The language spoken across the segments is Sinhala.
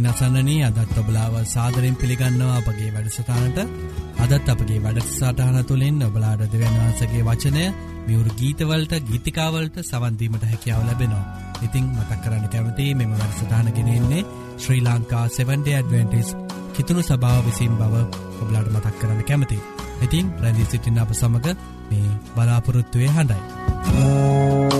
ඉතින් අසන්නනී අදත් ඔබලාව සාදරෙන් පිළිගන්නවා අපගේ වැඩසටානට අදත් අපගේ වැඩසටහන තුළින් ඔබලාඩ දෙවන්වහන්සගේ වචනය මියවරු ගීතවලට ගීතිකාවලට සවන්දීමට හැකියාව ලැබෙනවා. ඉතිං මතක් කරන්න කැමති මෙම වැඩසටානගෙනෙන්නේ ශ්‍රී ලංකා 7ඩ ඇඩවෙන්ටිස් කිතුුණු සභාව විසින් බව ඔබලාඩ මතක් කරන්න කැමති. ඉතින් රැදි සිටින්න අප සමඟ මේ බලාපොරොත්තුවය හඬයි.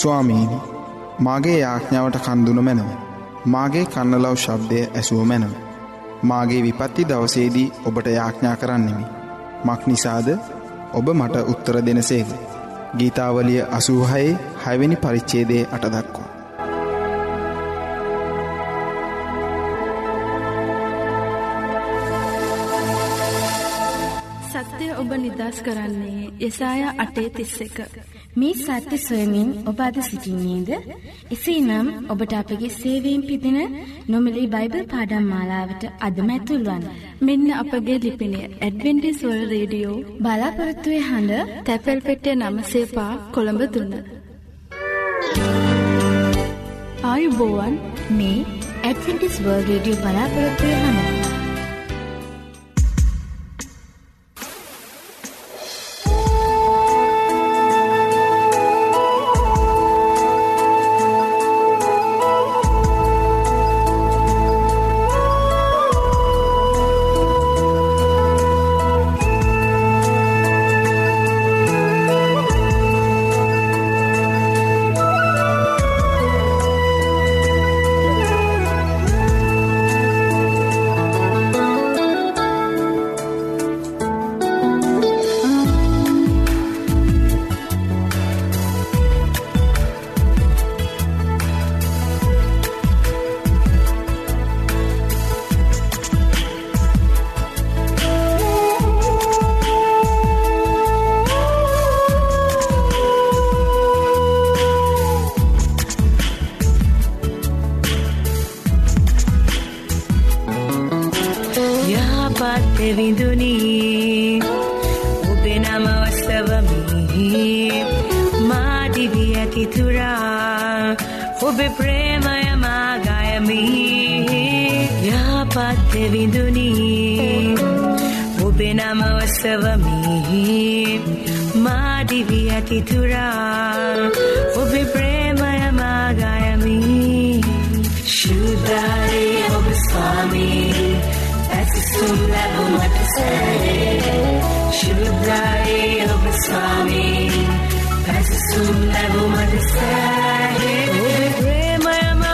ස්වාමීනි මාගේ යාඥාවට කන්දුන මැනව. මාගේ කන්නලව් ශබ්දය ඇසුව මැනව. මාගේ විපත්ති දවසේදී ඔබට යාඥා කරන්නෙමි. මක් නිසාද ඔබ මට උත්තර දෙනසේද. ගීතාවලිය අසූහයේ හැවෙනි පරිච්චේදේ අටදක්වා. ඔබ නිදස් කරන්නේ යසාය අටේ තිස්ස එක. මේ සත්‍ය සොයමින් ඔබ අද සිටින්නේද එසේනම් ඔබට අපගේ සේවීම් පිදින නොමලි බයිබල් පාඩම් මාලාවට අදමැතුල්වන්. මෙන්න අපගේ ලිපිනය ඇඩවෙන්ටිස්වල් රේඩියෝ බලාපොරත්තුවය හඬ තැපැල් පෙටේ නම සේපා කොළඹ දුන්න. ආයුබෝවන් මේ ඇඩවෙන්ටිස් වර්ල් රේඩියෝ බලාපොරත්තුවය හඬ. වස්සවමි මාදිවි ඇතිතුරා ඔබේ ප්‍රේමය මාගයමි යහපත් එවිඳුනී ඔබේ නම වස්සවමි මාදිවි ඇතිතුරා ඔබේ ප්‍රේමය මාගයමි ශුද්ධරේ ඔබ ස්වාමී ඇසිසුම් ලැබුමට සැරේ ශුද්ධරේ ඔබ ස්වාමී ඇසිසුම් ලැබුමට සැරේ Shuddhayoga Swami Pasasumnavu Madhusahib Obe Premayama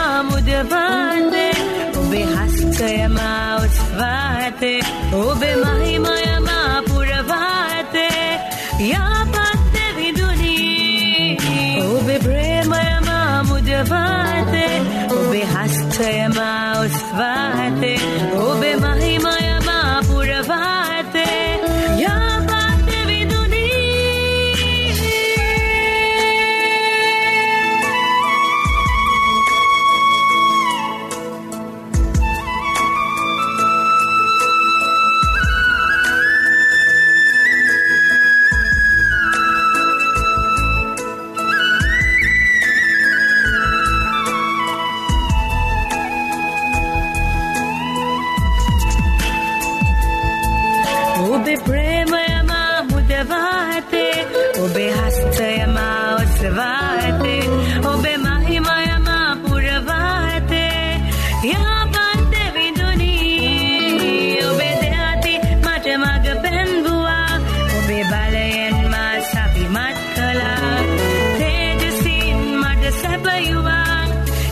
you are.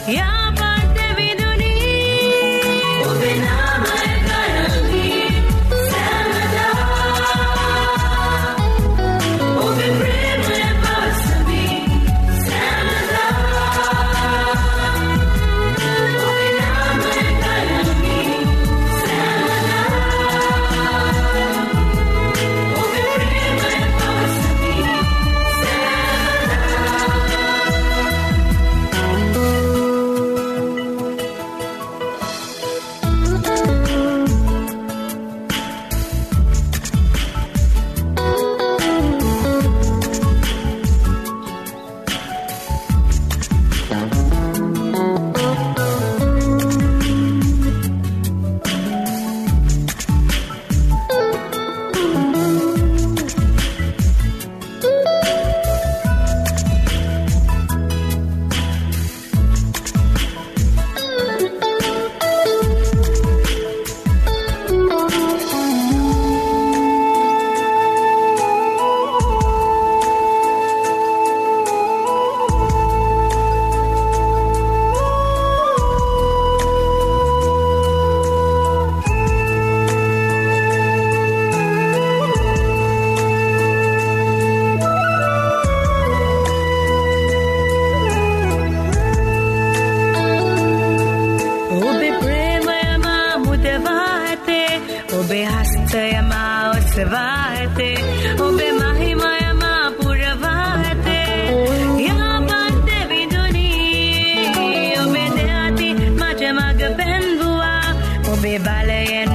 Yeah. ඔබේ බලයෙන් මා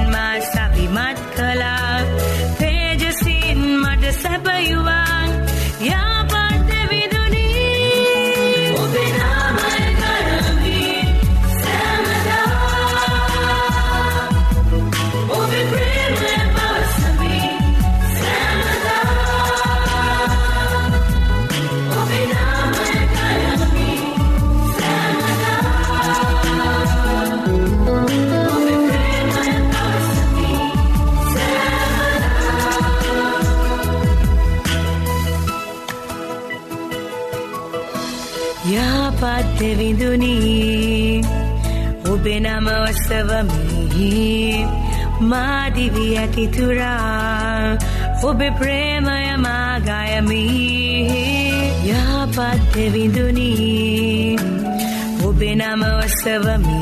යාපත් විදුනී ඔබේ නම ඔස්සවමි මාදිවී ඇතිතුරා ඔබේ ප්‍රේමය මාගයමි යාපත් විදුනී ඔබේ නම ඔස්සවමි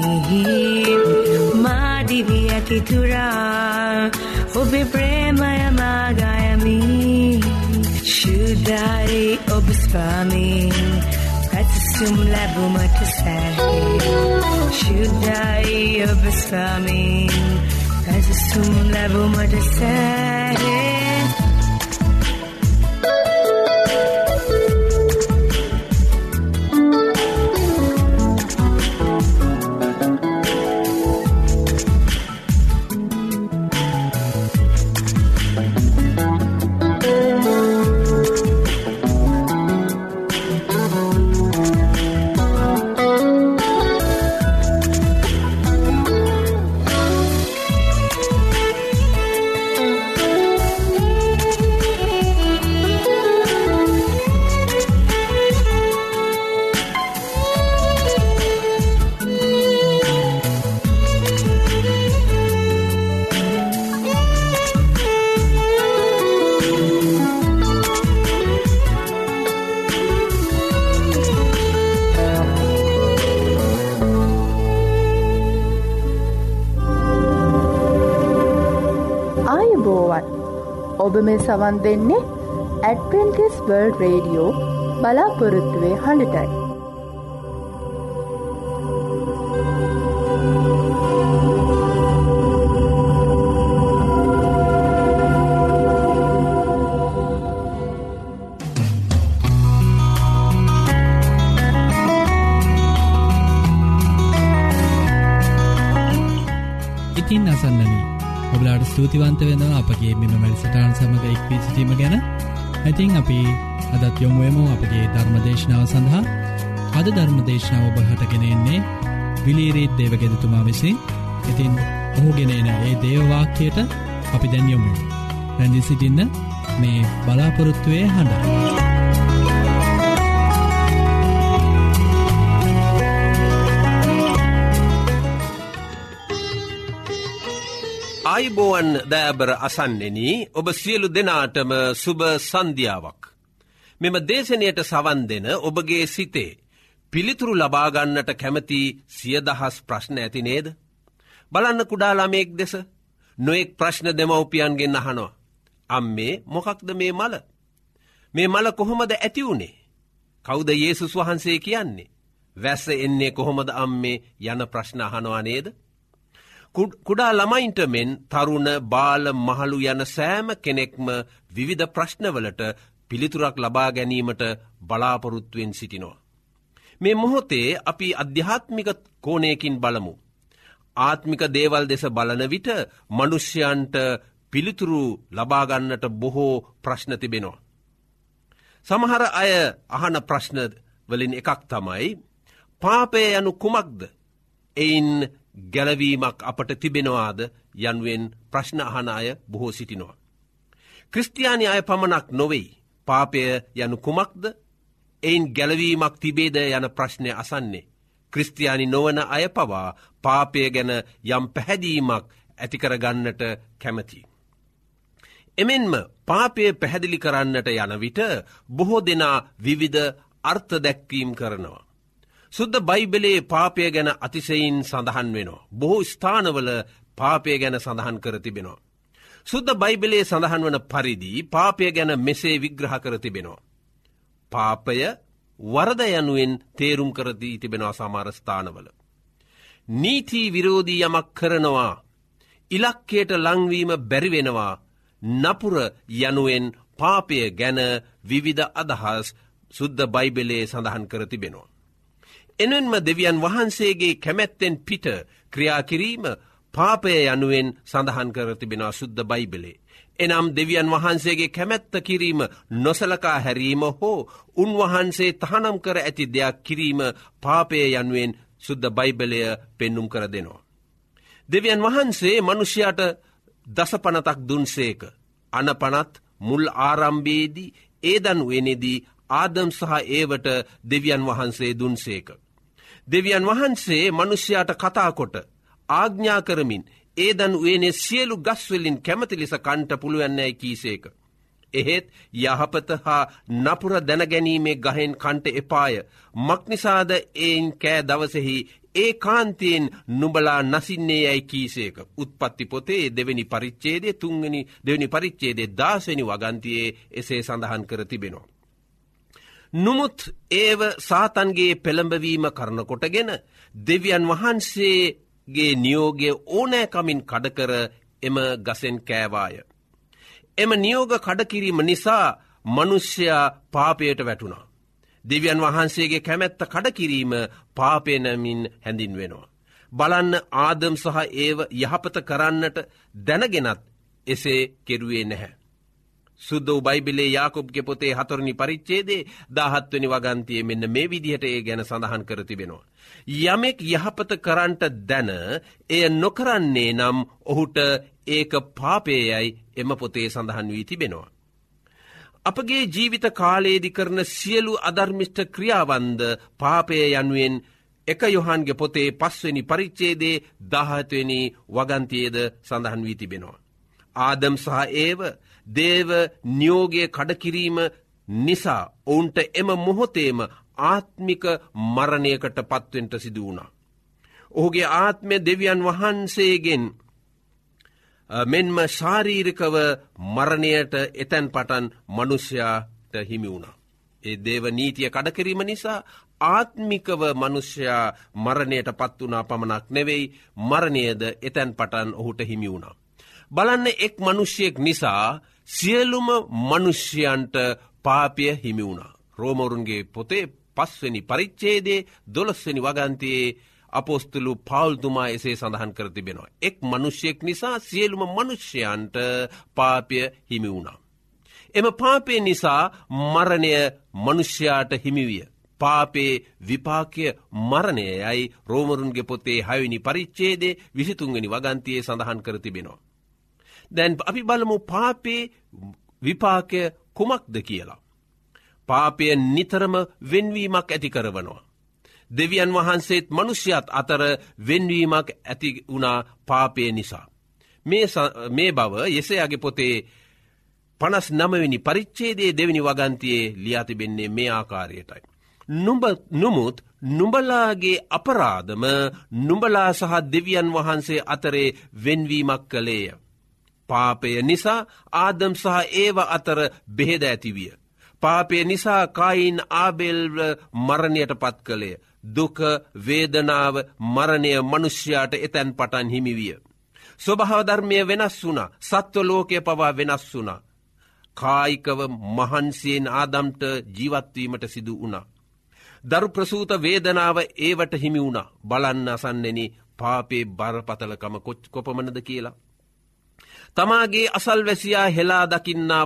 මාදිවී ඇතිතුරා ඔබේ ප්‍රේමය මාගයමි ශුද්ධරි ඔබ ස්වාමී. පැත්සුම් ලැබුමට සැහේ ශුද්ධයි ඔබ ස්වාමී පැසසුම් සවන් දෙන්නේ ඇඩවෙන්ටිස් වර්ල් රේඩියෝ බලාපොරොත්තුවේ හඬටයි. ඉතින් අසන්නනී ඔබලාට ස්තුතිවන්ත වෙනවා අපගේ මෙම මැල්සටාන් සමඟ එක්වී සිටීම ගැන. ඇතින් අපි අදත් යොමුුවමු අපගේ ධර්මදේශනාව සඳහා. අද ධර්මදේශනාව ඔබ හටගෙනෙන්නේ විලීරීත් දේවගෙදතුමා විසින්. ඉතින් ඔහුගෙනන ඒ දේවවාක්‍යයට අපි දැන්යොමු රැඳි සිටින්න මේ බලාපොරොත්තුවය හඬ. අයිබෝවන් දෑබර අසන්නෙන ඔබ සියලු දෙනාටම සුභ සන්ධියාවක්. මෙම දේශනයට සවන් දෙන ඔබගේ සිතේ පිළිතුරු ලබාගන්නට කැමති සියදහස් ප්‍රශ්න ඇති නේද. බලන්න කුඩාලාමයෙක් දෙස නොෙක් ප්‍රශ්න දෙමවපියන්ගෙන් අහනවා. අම්මේ මොකක්ද මේ මල. මේ මල කොහොමද ඇතිවුණේ. කෞද ඒසුස් වහන්සේ කියන්නේ. වැස්ස එන්නේ කොහොමද අම්මේ යන ප්‍රශ්න අහනවා නේද. කුඩා ළමයින්ට මෙන් තරුණ බාල මහළු යන සෑම කෙනෙක්ම විවිධ ප්‍රශ්නවලට පිළිතුරක් ලබා ගැනීමට බලාපොරොත්තුවෙන් සිටිනවා. මේ මොහොතේ අපි අධ්‍යාත්මික කෝනයකින් බලමු. ආත්මික දේවල් දෙස බලන විට මනුෂ්‍යයන්ට පිළිතුරු ලබාගන්නට බොහෝ ප්‍රශ්න තිබෙනවා. සමහර අය අහන ප්‍රශ්න වලින් එකක් තමයි පාපය යනු කුමක්ද එයින් ගැලවීමක් අපට තිබෙනවාද යන්ුවෙන් ප්‍රශ්න අහන අය බොහෝ සිටිනවා. ක්‍රස්තියානි අය පමණක් නොවෙයි පාපය යනු කුමක්ද එයින් ගැලවීමක් තිබේද යන ප්‍රශ්නය අසන්නේ. ක්‍රස්තියානි නොවන අය පවා පාපය ගැන යම් පැහැදීමක් ඇතිකරගන්නට කැමති. එමෙන්ම පාපය පැහැදිලි කරන්නට යන විට බොහෝ දෙනා විවිධ අර්ථ දැක්වීම් කරනවා. සුද්ද බයිබලේ පාපය ගැන අතිසයින් සඳහන් වෙනවා. බොහෝ ස්ථානවල පාපය ගැන සඳහන් කර තිබෙනවා. සුද්ද බයිබලේ සඳහන් වන පරිදි පාපය ගැන මෙසේ විග්‍රහ කර තිබෙනවා. පාපය වරද යනුවෙන් තේරුම් කරදී තිබෙනවා සමාරස්ථානවල. නීතිී විරෝධී යමක් කරනවා ඉලක්කයට ලංවීම බැරිවෙනවා නපුර යනුවෙන් පාපය ගැන විවිධ අදහස් සුද්ද බයිබලේ සඳහන් කර තිබෙනවා. එනෙන්ම දෙවියන් වහන්සේගේ කැමැත්තෙන් පිට ක්‍රියාකිරීම පාපය යනුවෙන් සඳහන් කර තිබෙනවා සුද්ද බයිබලේ. එනම් දෙවියන් වහන්සේගේ කැමැත්ත කිරීම නොසලකා හැරීම හෝ උන්වහන්සේ තහනම් කර ඇති දෙයක් කිරීම පාපය යනුවෙන් සුද්ද බයිබලය පෙන්නුම් කර දෙනවා. දෙවියන් වහන්සේ මනුෂ්‍යයට දසපනතක් දුන්සේක. අනපනත් මුල් ආරම්භේදී ඒදන් වෙනෙදී ආදම් සහ ඒවට දෙවියන් වහන්සේ දුන්සේක. දෙවියන් වහන්සේ මනුෂ්‍යයාට කතාකොට ආග්ඥා කරමින් ඒදන් වේනේ සියලු ගස්වලින් කැමති ලෙස කන්ට පුළුවන්නෑ කීසේක. එහෙත් යහපත හා නපුර දැනගැනීමේ ගහෙන් කන්ට එපාය මක්නිසාද එයින් කෑ දවසෙහි ඒ කාන්තයෙන් නුබලා නසින්නේ යැයි කීසේක උත්පත්ති පොතේ දෙවැනි පරිච්චේදේ තුන්ගනි දෙවැනි පරිච්චේදේ දාසනි වගන්තියේ එසේ සඳහන් කර තිබෙනවා. නොමුත් ඒව සාතන්ගේ පෙළඹවීම කරනකොටගෙන දෙවියන් වහන්සේගේ නියෝගය ඕනෑකමින් කඩකර එම ගසෙන් කෑවාය. එම නියෝග කඩකිරීම නිසා මනුෂ්‍යයා පාපයට වැටුණා. දෙවියන් වහන්සේගේ කැමැත්ත කඩකිරීම පාපයනමින් හැඳින් වෙනවා. බලන්න ආදම් සහ ඒව යහපත කරන්නට දැනගෙනත් එසේ කෙරුවේ නැහැ. සුද්ද බයිබිලේ යාකුබ්ගේ පොතේ හතුරණි පරිච්චේදේ දාහත්වනි වගන්තිය මෙන්න මේ විදිහට ඒ ගැන සඳහන් කර තිබෙනවා. යමෙක් යහපත කරන්ට දැන එය නොකරන්නේ නම් ඔහුට ඒක පාපේයයි එම පොතේ සඳහන් වී තිබෙනවා. අපගේ ජීවිත කාලේදි කරන සියලු අධර්මිෂ්ට ක්‍රියාවන්ද පාපය යනුවෙන් එක යොහන්ගේ පොතේ පස්වනි පරිච්චේදේ දහත්වනි වගන්තියේද සඳහන් වී තිබෙනවා. ආදම් සහ ඒව දේව නියෝගය කඩකිරීම නිසා ඔවුන්ට එම මොහොතේම ආත්මික මරණයකට පත්වෙන්ට සිදු වුණා. ඔහුගේ ආත්මය දෙවියන් වහන්සේගෙන් මෙන්ම ශාරීරිකව මරණයට එතැන් පටන් මනුෂ්‍යයාට හිමි වුණා. ඒ දේව නීතිය කඩකිරීම නිසා ආත්මිකව මනුෂ්‍යයා මරණයට පත් වනා පමණක් නෙවෙයි මරණයද එතැන් පටන් ඔහුට හිමි වුණා. බලන්න එක් මනුෂ්‍යයෙක් නිසා සියලුම මනුෂ්‍යයන්ට පාපය හිමි වුණා. රෝමවරුන්ගේ පොතේ පස්වනි පරිච්චේදේ දොළස්වනි වගන්තයේ අපෝස්තුලු පවල්තුමා එසේ සඳහන් කර තිබෙනවා. එක් මනුෂ්‍යයෙක් නිසා සියලුම මනුෂ්‍යයන්ට පාපය හිමි වුණා. එම පාපය නිසා මරණය මනුෂ්‍යයාට හිමිවිය. පාපේ විපාකය මරණය යයි රෝමරුන්ගේ පොතේ හයවිනි පරිච්චේදේ විසිතුන්ගනි වගන්තියේ සඳහන් කර තිබෙනවා. දැන් අපි බලමු පාපේ විපාකය කුමක්ද කියලා. පාපය නිතරම වෙන්වීමක් ඇති කරවනවා. දෙවියන් වහන්සේත් මනුෂ්‍යත් අතර වෙන්වීමක් ඇති වුණා පාපය නිසා. මේ බව යෙසයාගේ පොතේ පනස් නමවෙනි පරිච්චේදේ දෙවිනි වගන්තියේ ලියාතිබෙන්නේ මේ ආකාරයටයි. නුඹ නොමුත් නුඹලාගේ අපරාධම නුඹලා සහ දෙවියන් වහන්සේ අතරේ වෙන්වීමක් කළේය. පාපය නිසා ආදම් සහ ඒව අතර බෙහෙද ඇතිවිය. පාපය නිසා කයින් ආබෙල්ව මරණයට පත් කළේ. දුක වේදනාව මරණය මනුෂ්‍යයාට එතැන් පටන් හිමිවිය. ස්වභහවධර්මය වෙනස් වුන සත්ව ලෝකය පවා වෙනස් වුනා. කායිකව මහන්සියෙන් ආදම්ට ජීවත්වීමට සිදු වුණා. දරු ප්‍රසූත වේදනාව ඒවට හිමි වුණ බලන්න අසන්නෙන පාපේ බරපතලකම කොච් කොපමනද කියලා. තමාගේ අසල් වැසියා හෙලා දකින්නා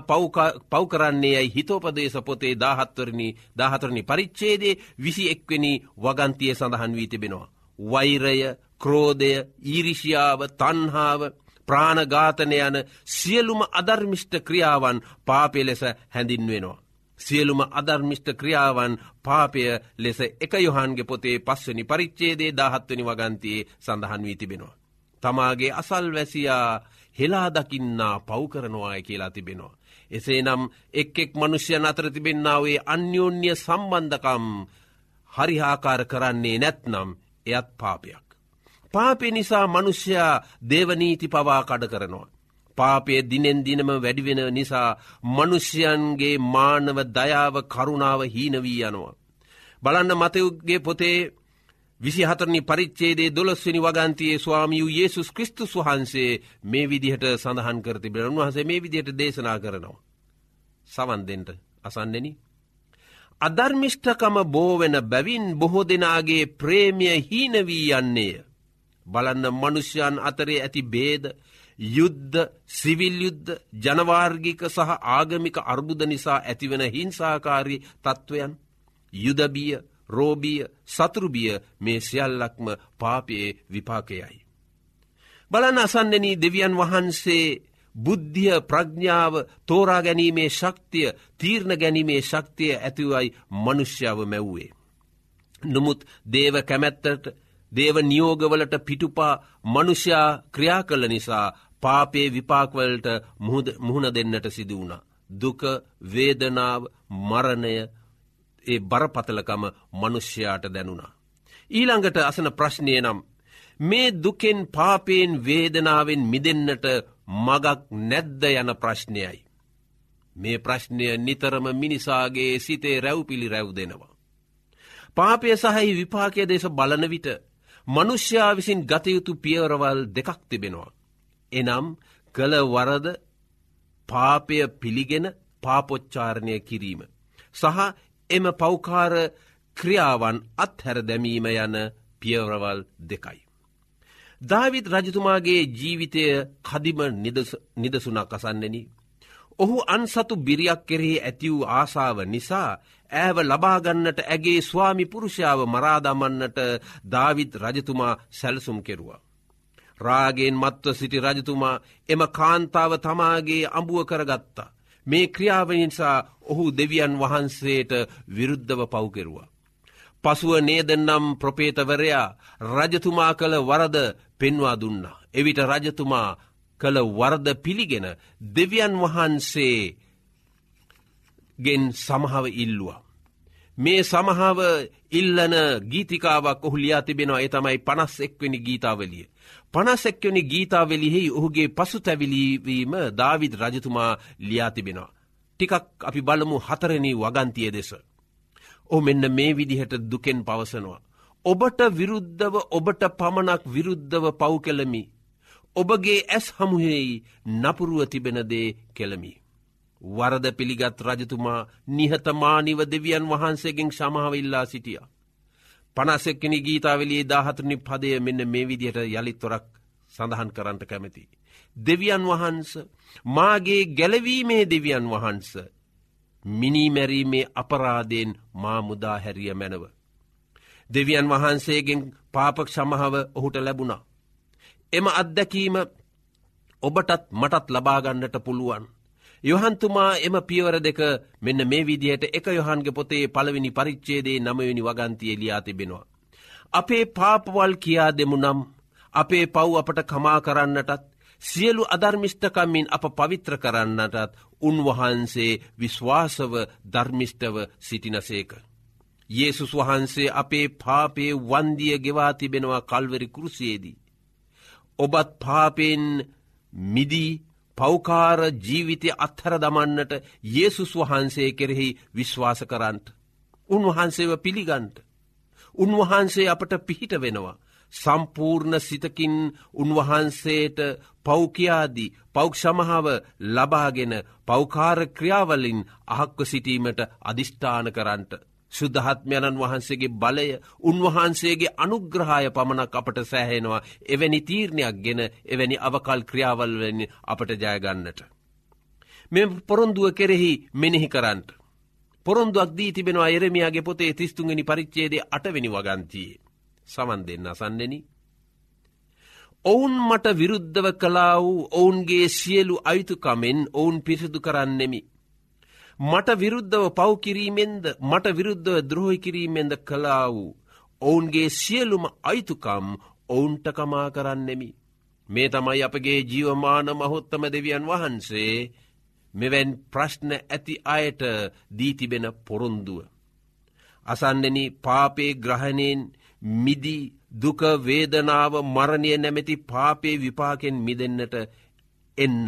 පව්කරන්නේ යයි හිතෝපදේශ පොතේ දාහත්වරණි දාහතරණි පරිච්චේදේ විසි එක්වනි වගන්තිය සඳහන් වී තිබෙනවා. වෛරය ක්‍රෝධය ඊරිෂියාව තන්හාාව ප්‍රාණඝාතනය යන සියලුම අධර්මිෂ්ට ක්‍රියාවන් පාපය ලෙස හැඳින්වෙනවා. සියලුම අධර්මිෂ්ට ක්‍රියාවන් පාපය ලෙස එක යොහන්ගේ පොතේ පස්වනි පරිච්චේදේ දාහත්වනි වගන්තියේ සඳහන් වී තිබෙනවා. තමාගේ අසල් වැසියා හෙලාදකින්නා පව්කරනවාය කියලා තිබෙනවා. එසේ නම් එක් එක් මනුෂ්‍යයන් අතර තිබෙන්නාවේ අන්‍යෝන්‍ය සම්බන්ධකම් හරිහාකාර කරන්නේ නැත්නම් එයත් පාපයක්. පාපය නිසා මනුෂ්‍යයා දේවනීති පවා කඩ කරනවා. පාපය දිනෙන් දිනම වැඩිවෙන නිසා මනුෂ්‍යයන්ගේ මානව දයාව කරුණාව හීනවී යනවා. බලන්න මතයුගේ පොතේ විසි හතරනි පරිච්චේදේ දොළොස්වනි වගන්තියේ ස්වාමියූ යේසුස් කෘස්තුස් වහන්සේ මේ විදිහට සඳහන් කරති බෙන උන්වහසේ මේ විදිහට දේශනා කරනවා. සවන්දෙන්ට අසන්නෙන. අධර්මිෂ්ඨකම බෝවෙන බැවින් බොහෝ දෙනාගේ ප්‍රේමිය හීනවී යන්නේය. බලන්න මනුෂ්‍යයන් අතරේ ඇති බේද යුද්ධ සිවිල් යුද්ධ ජනවාර්ගික සහ ආගමික අර්බුද නිසා ඇතිවෙන හිංසාකාරී තත්ත්වයන් යුදබිය රෝබිය සතුරුබිය මේ සියල්ලක්ම පාපයේ විපාකයයි. බලන අසන්නෙන දෙවියන් වහන්සේ බුද්ධිය ප්‍රඥාව තෝරා ගැනීමේ ශක්තිය තීරණ ගැනීමේ ශක්තිය ඇතිවයි මනුෂ්‍යාව මැව්වේ. නොමුත් දේව කැමැත්තට දේව නියෝගවලට පිටුපා මනුෂ්‍යා ක්‍රියා කළ නිසා පාපේ විපාක්වලට මුහුණ දෙන්නට සිදු වුණ. දුක වේදනාව මරණය ඒ බරපතලකම මනුෂ්‍යයාට දැනුණා. ඊළඟට අසන ප්‍රශ්නය නම් මේ දුකෙන් පාපයෙන් වේදනාවෙන් මිදන්නට මගක් නැද්ද යන ප්‍රශ්නයයි. මේ ප්‍රශ්නය නිතරම මිනිසාගේ සිතේ රැව්පිළි රැව් දෙනවා. පාපය සහහි විපාකය දේශ බලන විට මනුෂ්‍යා විසින් ගතයුතු පියවරවල් දෙකක් තිබෙනවා. එනම් කළ වරද පාපය පිළිගෙන පාපොච්චාරණය කිරීම. සහ එම පෞකාර ක්‍රියාවන් අත්හැර දැමීම යන පියවරවල් දෙකයි. ධවිත් රජතුමාගේ ජීවිතය කදිම නිදසුනක් අසන්නෙන. ඔහු අන්සතු බිරියක් කෙරෙහි ඇති වූ ආසාාව නිසා ඇව ලබාගන්නට ඇගේ ස්වාමි පුරුෂාව මරාදමන්නට ධවිත් රජතුමා සැලසුම් කෙරුවා. රාගෙන් මත්ව සිටි රජතුමා එම කාන්තාව තමාගේ අඹුව කරගත්තා. මේ ක්‍රියාවනිසා ඔහු දෙවියන් වහන්සේට විරුද්ධව පව්කෙරුවා. පසුව නේදනම් ප්‍රපේතවරයා රජතුමා කළ වරද පෙන්වා දුන්නා. එවිට රජතුමා කළ වරද පිළිගෙන දෙවියන් වහන්සේ ගෙන් සමහව ඉල්ලවා. මේ සමහාව ඉල්ලන ගීතිකාවක් ඔහු ලියා තිබෙනවා එතමයි පනස් එක්වනි ගීතාවලිය. පනස් එක්වනි ගීතාවලිෙහි ඔහුගේ පසු තැවිලීවීම ධවිද රජතුමා ලියා තිබෙනවා. ටිකක් අපි බලමු හතරණී වගන්තිය දෙස. ඕ මෙන්න මේ විදිහට දුකෙන් පවසනවා. ඔබට විරුද්ධව ඔබට පමණක් විරුද්ධව පව් කෙළමි. ඔබගේ ඇස් හමුහෙයි නපුරුව තිබෙනදේ කෙළමි. වරද පිළිගත් රජතුමා නිහතමානිව දෙවියන් වහන්සේගෙන් සමාවඉල්ලා සිටිය. පනස්සෙක්කෙන ගීතාවලේ දාහතුනි පදය මෙන්න මේ විදිහට යළිත්තොරක් සඳහන් කරන්නට කැමති. දෙවියන් වහන්ස මාගේ ගැලවීමේ දෙවියන් වහන්ස මිනිමැරීමේ අපරාදයෙන් මාමුදා හැරිය මැනව. දෙවියන් වහන්සේගෙන් පාපක් සමහව ඔහුට ලැබුණා. එම අත්දැකීම ඔබටත් මටත් ලබාගන්නට පුළුවන්. යොහන්තුමා එම පියවර දෙක මෙන්න මේ විදිහට එක යොහන්ගේ පොතේ පළවෙනි පරිච්චේදේ නමවෙනි වගන්තිය ලියා තිබෙනවා. අපේ පාපවල් කියා දෙමු නම් අපේ පව් අපට කමා කරන්නටත් සියලු අධර්මිෂ්ඨකම්මින් අප පවිත්‍ර කරන්නටත් උන්වහන්සේ විශ්වාසව ධර්මිෂ්ටව සිටිනසේක. Yesසුස් වහන්සේ අපේ පාපේ වන්දිය ගෙවා තිබෙනවා කල්වරි කෘසියේදී. ඔබත් පාපෙන් මිදී පෞකාර ජීවිතය අත්හර දමන්නට Yesසුස් වහන්සේ කෙරෙහි විශ්වාස කරන්ට. උන්වහන්සේව පිළිගන්ට. උන්වහන්සේ අපට පිහිට වෙනවා. සම්පූර්ණ සිතකින් උන්වහන්සේට පෞකයාදී පෞක්ෂමහාව ලබාගෙන පෞකාර ක්‍රියාවලින් අහක්ව සිටීමට අධිෂ්ඨාන කරන්ට. සුද්ධහත්මයණන් වහන්සේගේ බලය උන්වහන්සේගේ අනුග්‍රහය පමණක් අපට සෑහෙනවා එවැනි තීරණයක් ගෙන එවැනි අවකල් ක්‍රියාවල්වෙන් අපට ජයගන්නට. මෙ පොරොන්දුව කෙරෙහි මෙනෙහි කරන්ට. පොරොන්දුවක් දී තිබෙනවා එරමියගේ පොතේ තිස්තුන්ගනි පරිච්චේදේ අටවෙනි වගන්තියේ. සමන් දෙන්න අසන්නෙන. ඔවුන් මට විරුද්ධව කලා වූ ඔවුන්ගේ සියලු අයුතුකමෙන් ඔවුන් පිරිසිදු කරන්නෙමි. මට විරුද්ධව පව්කිරීමෙන්ද මට විරුද්ධව ද්‍රෝහි කිරීමෙන්ද කලා වූ. ඔවුන්ගේ සියලුම අයිතුකම් ඔවුන්ට කමා කරන්නෙමි. මේ තමයි අපගේ ජීවමාන මහොත්තම දෙවියන් වහන්සේ මෙවැන් ප්‍රශ්න ඇති අයට දීතිබෙන පොරොන්දුව. අසන්නෙන පාපේ ග්‍රහණයෙන් මිදී දුක වේදනාව මරණය නැමැති පාපේ විපාකෙන් මිදන්නට එන්න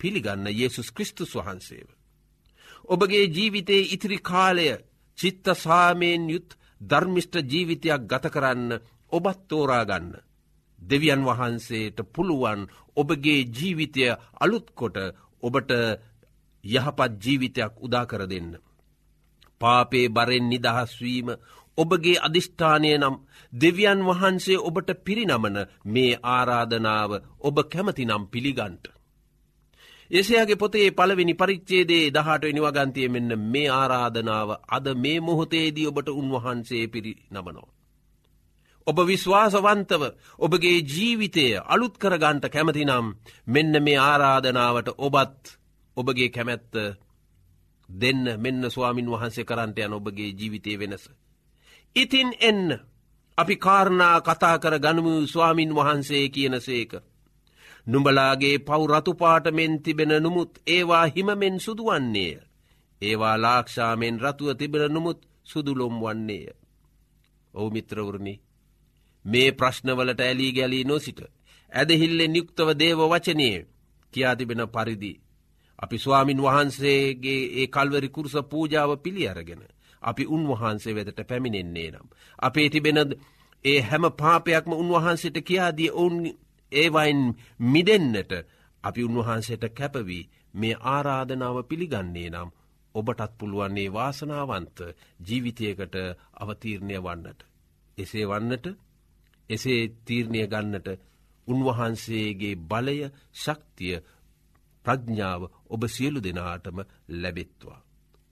පිළිගන්න යේසුස් කෘස්තුස් වහන්සේව. ඔබගේ ජීවිතයේ ඉතිරි කාලය චිත්ත සාමයෙන් යුත් ධර්මිෂ්ට ජීවිතයක් ගත කරන්න ඔබත් තෝරාගන්න. දෙවියන් වහන්සේට පුළුවන් ඔබගේ ජීවිතය අලුත්කොට ඔබට යහපත් ජීවිතයක් උදාකර දෙන්න. පාපේ බරෙන් නිදහස්වීම ඔබගේ අධිෂ්ඨානය නම් දෙවියන් වහන්සේ ඔබට පිරිනමන මේ ආරාධනාව ඔබ කැමතිනම් පිළිගන්ට. එසයාගේ පොතේ පළවෙනි පරිච්චේදේ දහට නිවගන්තිය මෙන්න මේ ආරාධනාව අද මේ මොහොතේදී ඔබට උන්වහන්සේ පිරි නමනෝ. ඔබ විශ්වාසවන්තව ඔබගේ ජීවිතය අලුත් කරගන්ට කැමතිනම් මෙන්න මේ ආරාධනාවට ඔබත් ඔබගේ කැමැත්ත දෙන්න මෙන්න ස්වාමින් වහන්සේ කරන්ට යන ඔබගේ ජීවිතය වෙනස. ඉතින් එන්න අපි කාරණා කතා කර ගනමු ස්වාමින් වහන්සේ කියන සේක. නුඹලාගේ පවුරතුපාට මෙන් තිබෙන නොමුත් ඒවා හිමමෙන් සුදුවන්නේය. ඒවා ලාක්ෂාමෙන් රතුව තිබෙන නොමුත් සුදුලොම් වන්නේය. ඔවු මිත්‍රවරණි මේ ප්‍රශ්නවලට ඇලී ගැලී නොසිට. ඇදහිල්ලෙන් යුක්තව දේව වචනයේ කියා තිබෙන පරිදි. අපි ස්වාමින් වහන්සේගේ ඒ කල්වරි කුරුස පූජාව පිළි අරගෙන. අපි උන්වහන්සේ වෙදට පැමිණෙන්නේ නම්. අපේ තිබෙන ඒ හැම පාපයක්ම උන්වහන්සේට කියාදී ඔවුන් ඒවයින් මිදෙන්න්නට අපි උන්වහන්සේට කැපවී මේ ආරාධනාව පිළිගන්නේ නම් ඔබටත් පුළුවන්නේ වාසනාවන්ත ජීවිතයකට අවතීරණය වන්නට. එසේ වන්නට එසේ තීරණය ගන්නට උන්වහන්සේගේ බලය ශක්තිය ප්‍රඥාව ඔබ සියලු දෙනාටම ලැබෙත්වා.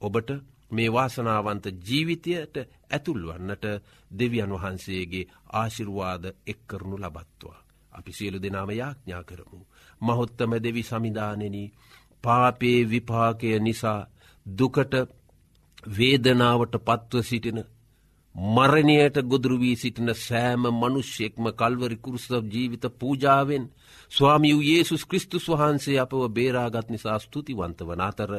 ඔබට මේ වාසනාවන්ත ජීවිතයට ඇතුල්වන්නට දෙවියන් වහන්සේගේ ආශිරුවාද එක්කරනු ලබත්වා. අපි සියලු දෙනාම යාඥා කරමු. මහොත්තම දෙවි සමිධානෙන පාපේ විපාකය නිසා දුකට වේදනාවට පත්ව සිටින මරණයට ගොදුරුවී සිටින සෑම මනුෂ්‍යෙක්ම කල්වරි කුරුසව ජීවිත පූජාවෙන් ස්වාමියූ ඒසුස් කෘස්තුස් වහන්සේ අපව බේරාගත් නිසා ස්තුතිවන්ත වන අතර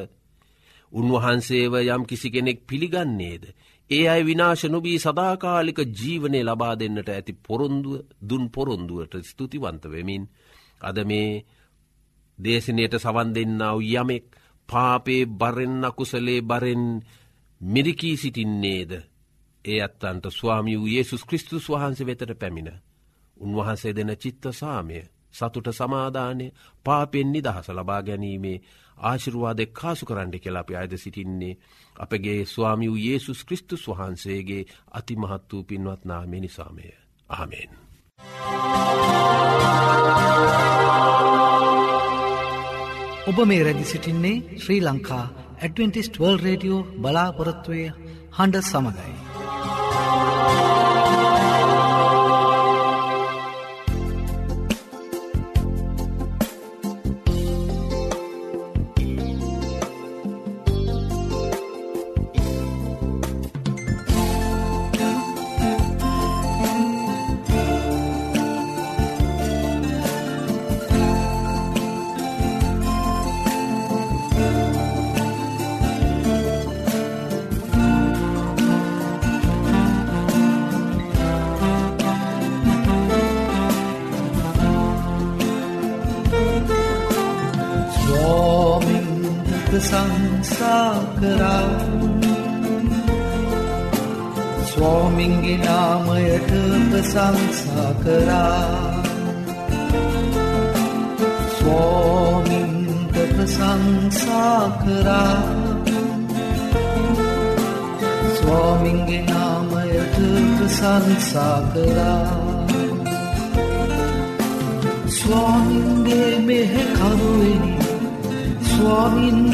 උන්වහන්සේව යම් කිසි කෙනෙක් පිළිගන්නේද. ඒ අයි විනාශ නොබී සදාකාලික ජීවනය ලබා දෙන්නට ඇති පොරොන්දුව දුන් පොරොන්දුවට ස්තුතිවන්ත වෙමින්. අද මේ දේශනයට සවන් දෙන්නාව යමෙක් පාපේ බරෙන් අකුසලේ බරෙන් මිරිකී සිටින්නේද. ඒ අත්තන්ට ස්වාමි වූ ඒසුස් කෘස්තුස් වහන්සේ වෙතට පැමිණ. උන්වහන්සේ දෙන චිත්ත සාමය සතුට සමාධානය පාපෙන් නිදහස ලබා ගැනීමේ ආශිරවාදය කාසු කරන්න කියලා අපි අයද සිටින්නේ අපගේ ස්වාමි වූ ඒසුස් කෘස්තුස් වහන්සේගේ අතිමහත් වූ පින්වත් නාමේ නිසාමය. ආමෙන්. ඔබ මේ රැදි සිටින්නේ Sri Lanka Adventist world radio බලාපොරොත්වය හඬ සමඟයි. ප්‍රසංසා කරා ස්වාමින්ට ප්‍රසංසා කරා ස්වාමින්ගේ නාමයට ප්‍රසංසා කරා ස්වාමින්ගේ මෙහෙ කරුවෙනි ස්වාමින්ගේ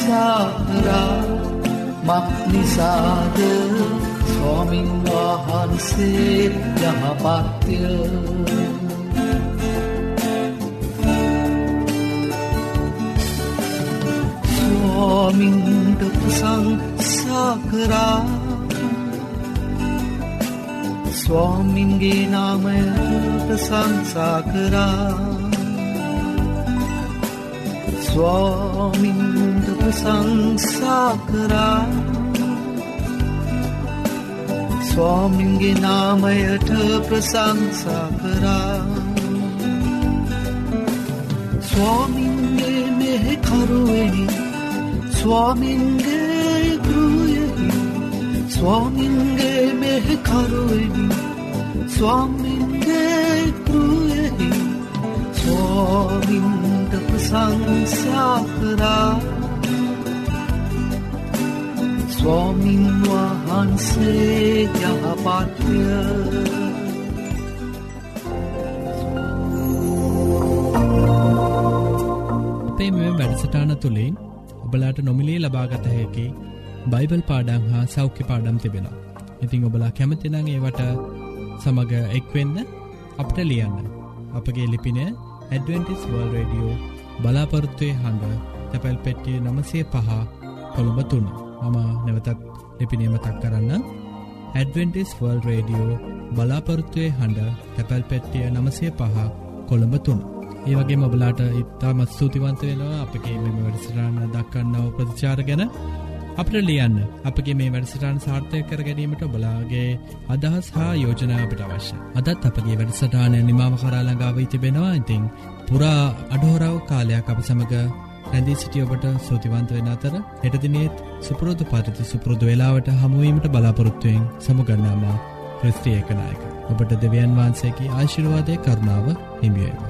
ප්‍රසංසාකරා මක්නිසාද ස්වාමින් වහන්සේ යහපත්ය. ස්වාමින්ට ප්‍රසංසාකරා ස්වාමින්ගේ නාමයට ප්‍රසංසාකරා ස්වාමින්ට ප්‍රසංසා කරා ස්වාමින්ගේ නාමයට ප්‍රසංසා කරා. ස්වාමින්ගේ මෙහෙ කරුවෙනි ස්වාමින්ගේ ගෘයෙහි ස්වාමින්ගේ මෙහෙ කරුවෙනි ස්වාමින්ගේ ගෘයෙහි ස්වාමින්ට ප්‍රසංසා කරා. ස්වාමින් වහන්සේ යහපත්ය අපේ මෙ වැඩසටාන තුළින් ඔබලාට නොමිලේ ලබාගත හැකි බයිබල් පාඩං හා සෞඛ්‍ය පාඩම් තිබෙන. ඉතිං ඔබලා කැමතිනං ඒවට සමඟ එක්වෙන්න අපට ලියන්න. අපගේ ලිපින ඇඩවෙන්ටිස් වර්ල් රඩියෝ බලාපොරත්තුවය හඬ තැපැල් පෙට්ටිය නමසේ පහ කොළඹ තුන්න මම නැවතත් ලිපිනීම තක් කරන්න. ඇඩවෙන්ටිස් වර්ල් රඩියෝ බලාපොරත්තුවය හඬ තැපැල් පෙට්ටිය නමසේ පහ කොළඹ තුන්න ඒ වගේ මබලාට ඉත්තා මත් ස්තුතිවන්ත වෙනවා අපගේ මෙම වැඩසිරාණ දක්කන්නව ප්‍රතිචාර ගැන. අපට ලියන්න අපගේ මේ වැඩසටාන් සාර්ථය කර ගැනීමට බලාගේ අදහස් හා යෝජනා අපට අවශ්‍ය. අදත් අපගේ වැඩසටානය නිමාව කරාලඟාව තිබෙනවා. ඉතිං පුරා අඩහෝරාව කාලයක් අප සමඟ රැඳී සිටියඔබට සූතිවන්ත වෙන අතර එටදිනෙත් සුපුරෝධ පරිති සුපුරෘදු වෙලාවට හමුවීමට බලාපොරොත්තුවයෙන් සමුගන්නාම ප්‍රස්ත්‍රියකනායක ඔබට දෙවියන් වහන්සේගේ ආශිරවාදය කරුණාව හිමියේවා.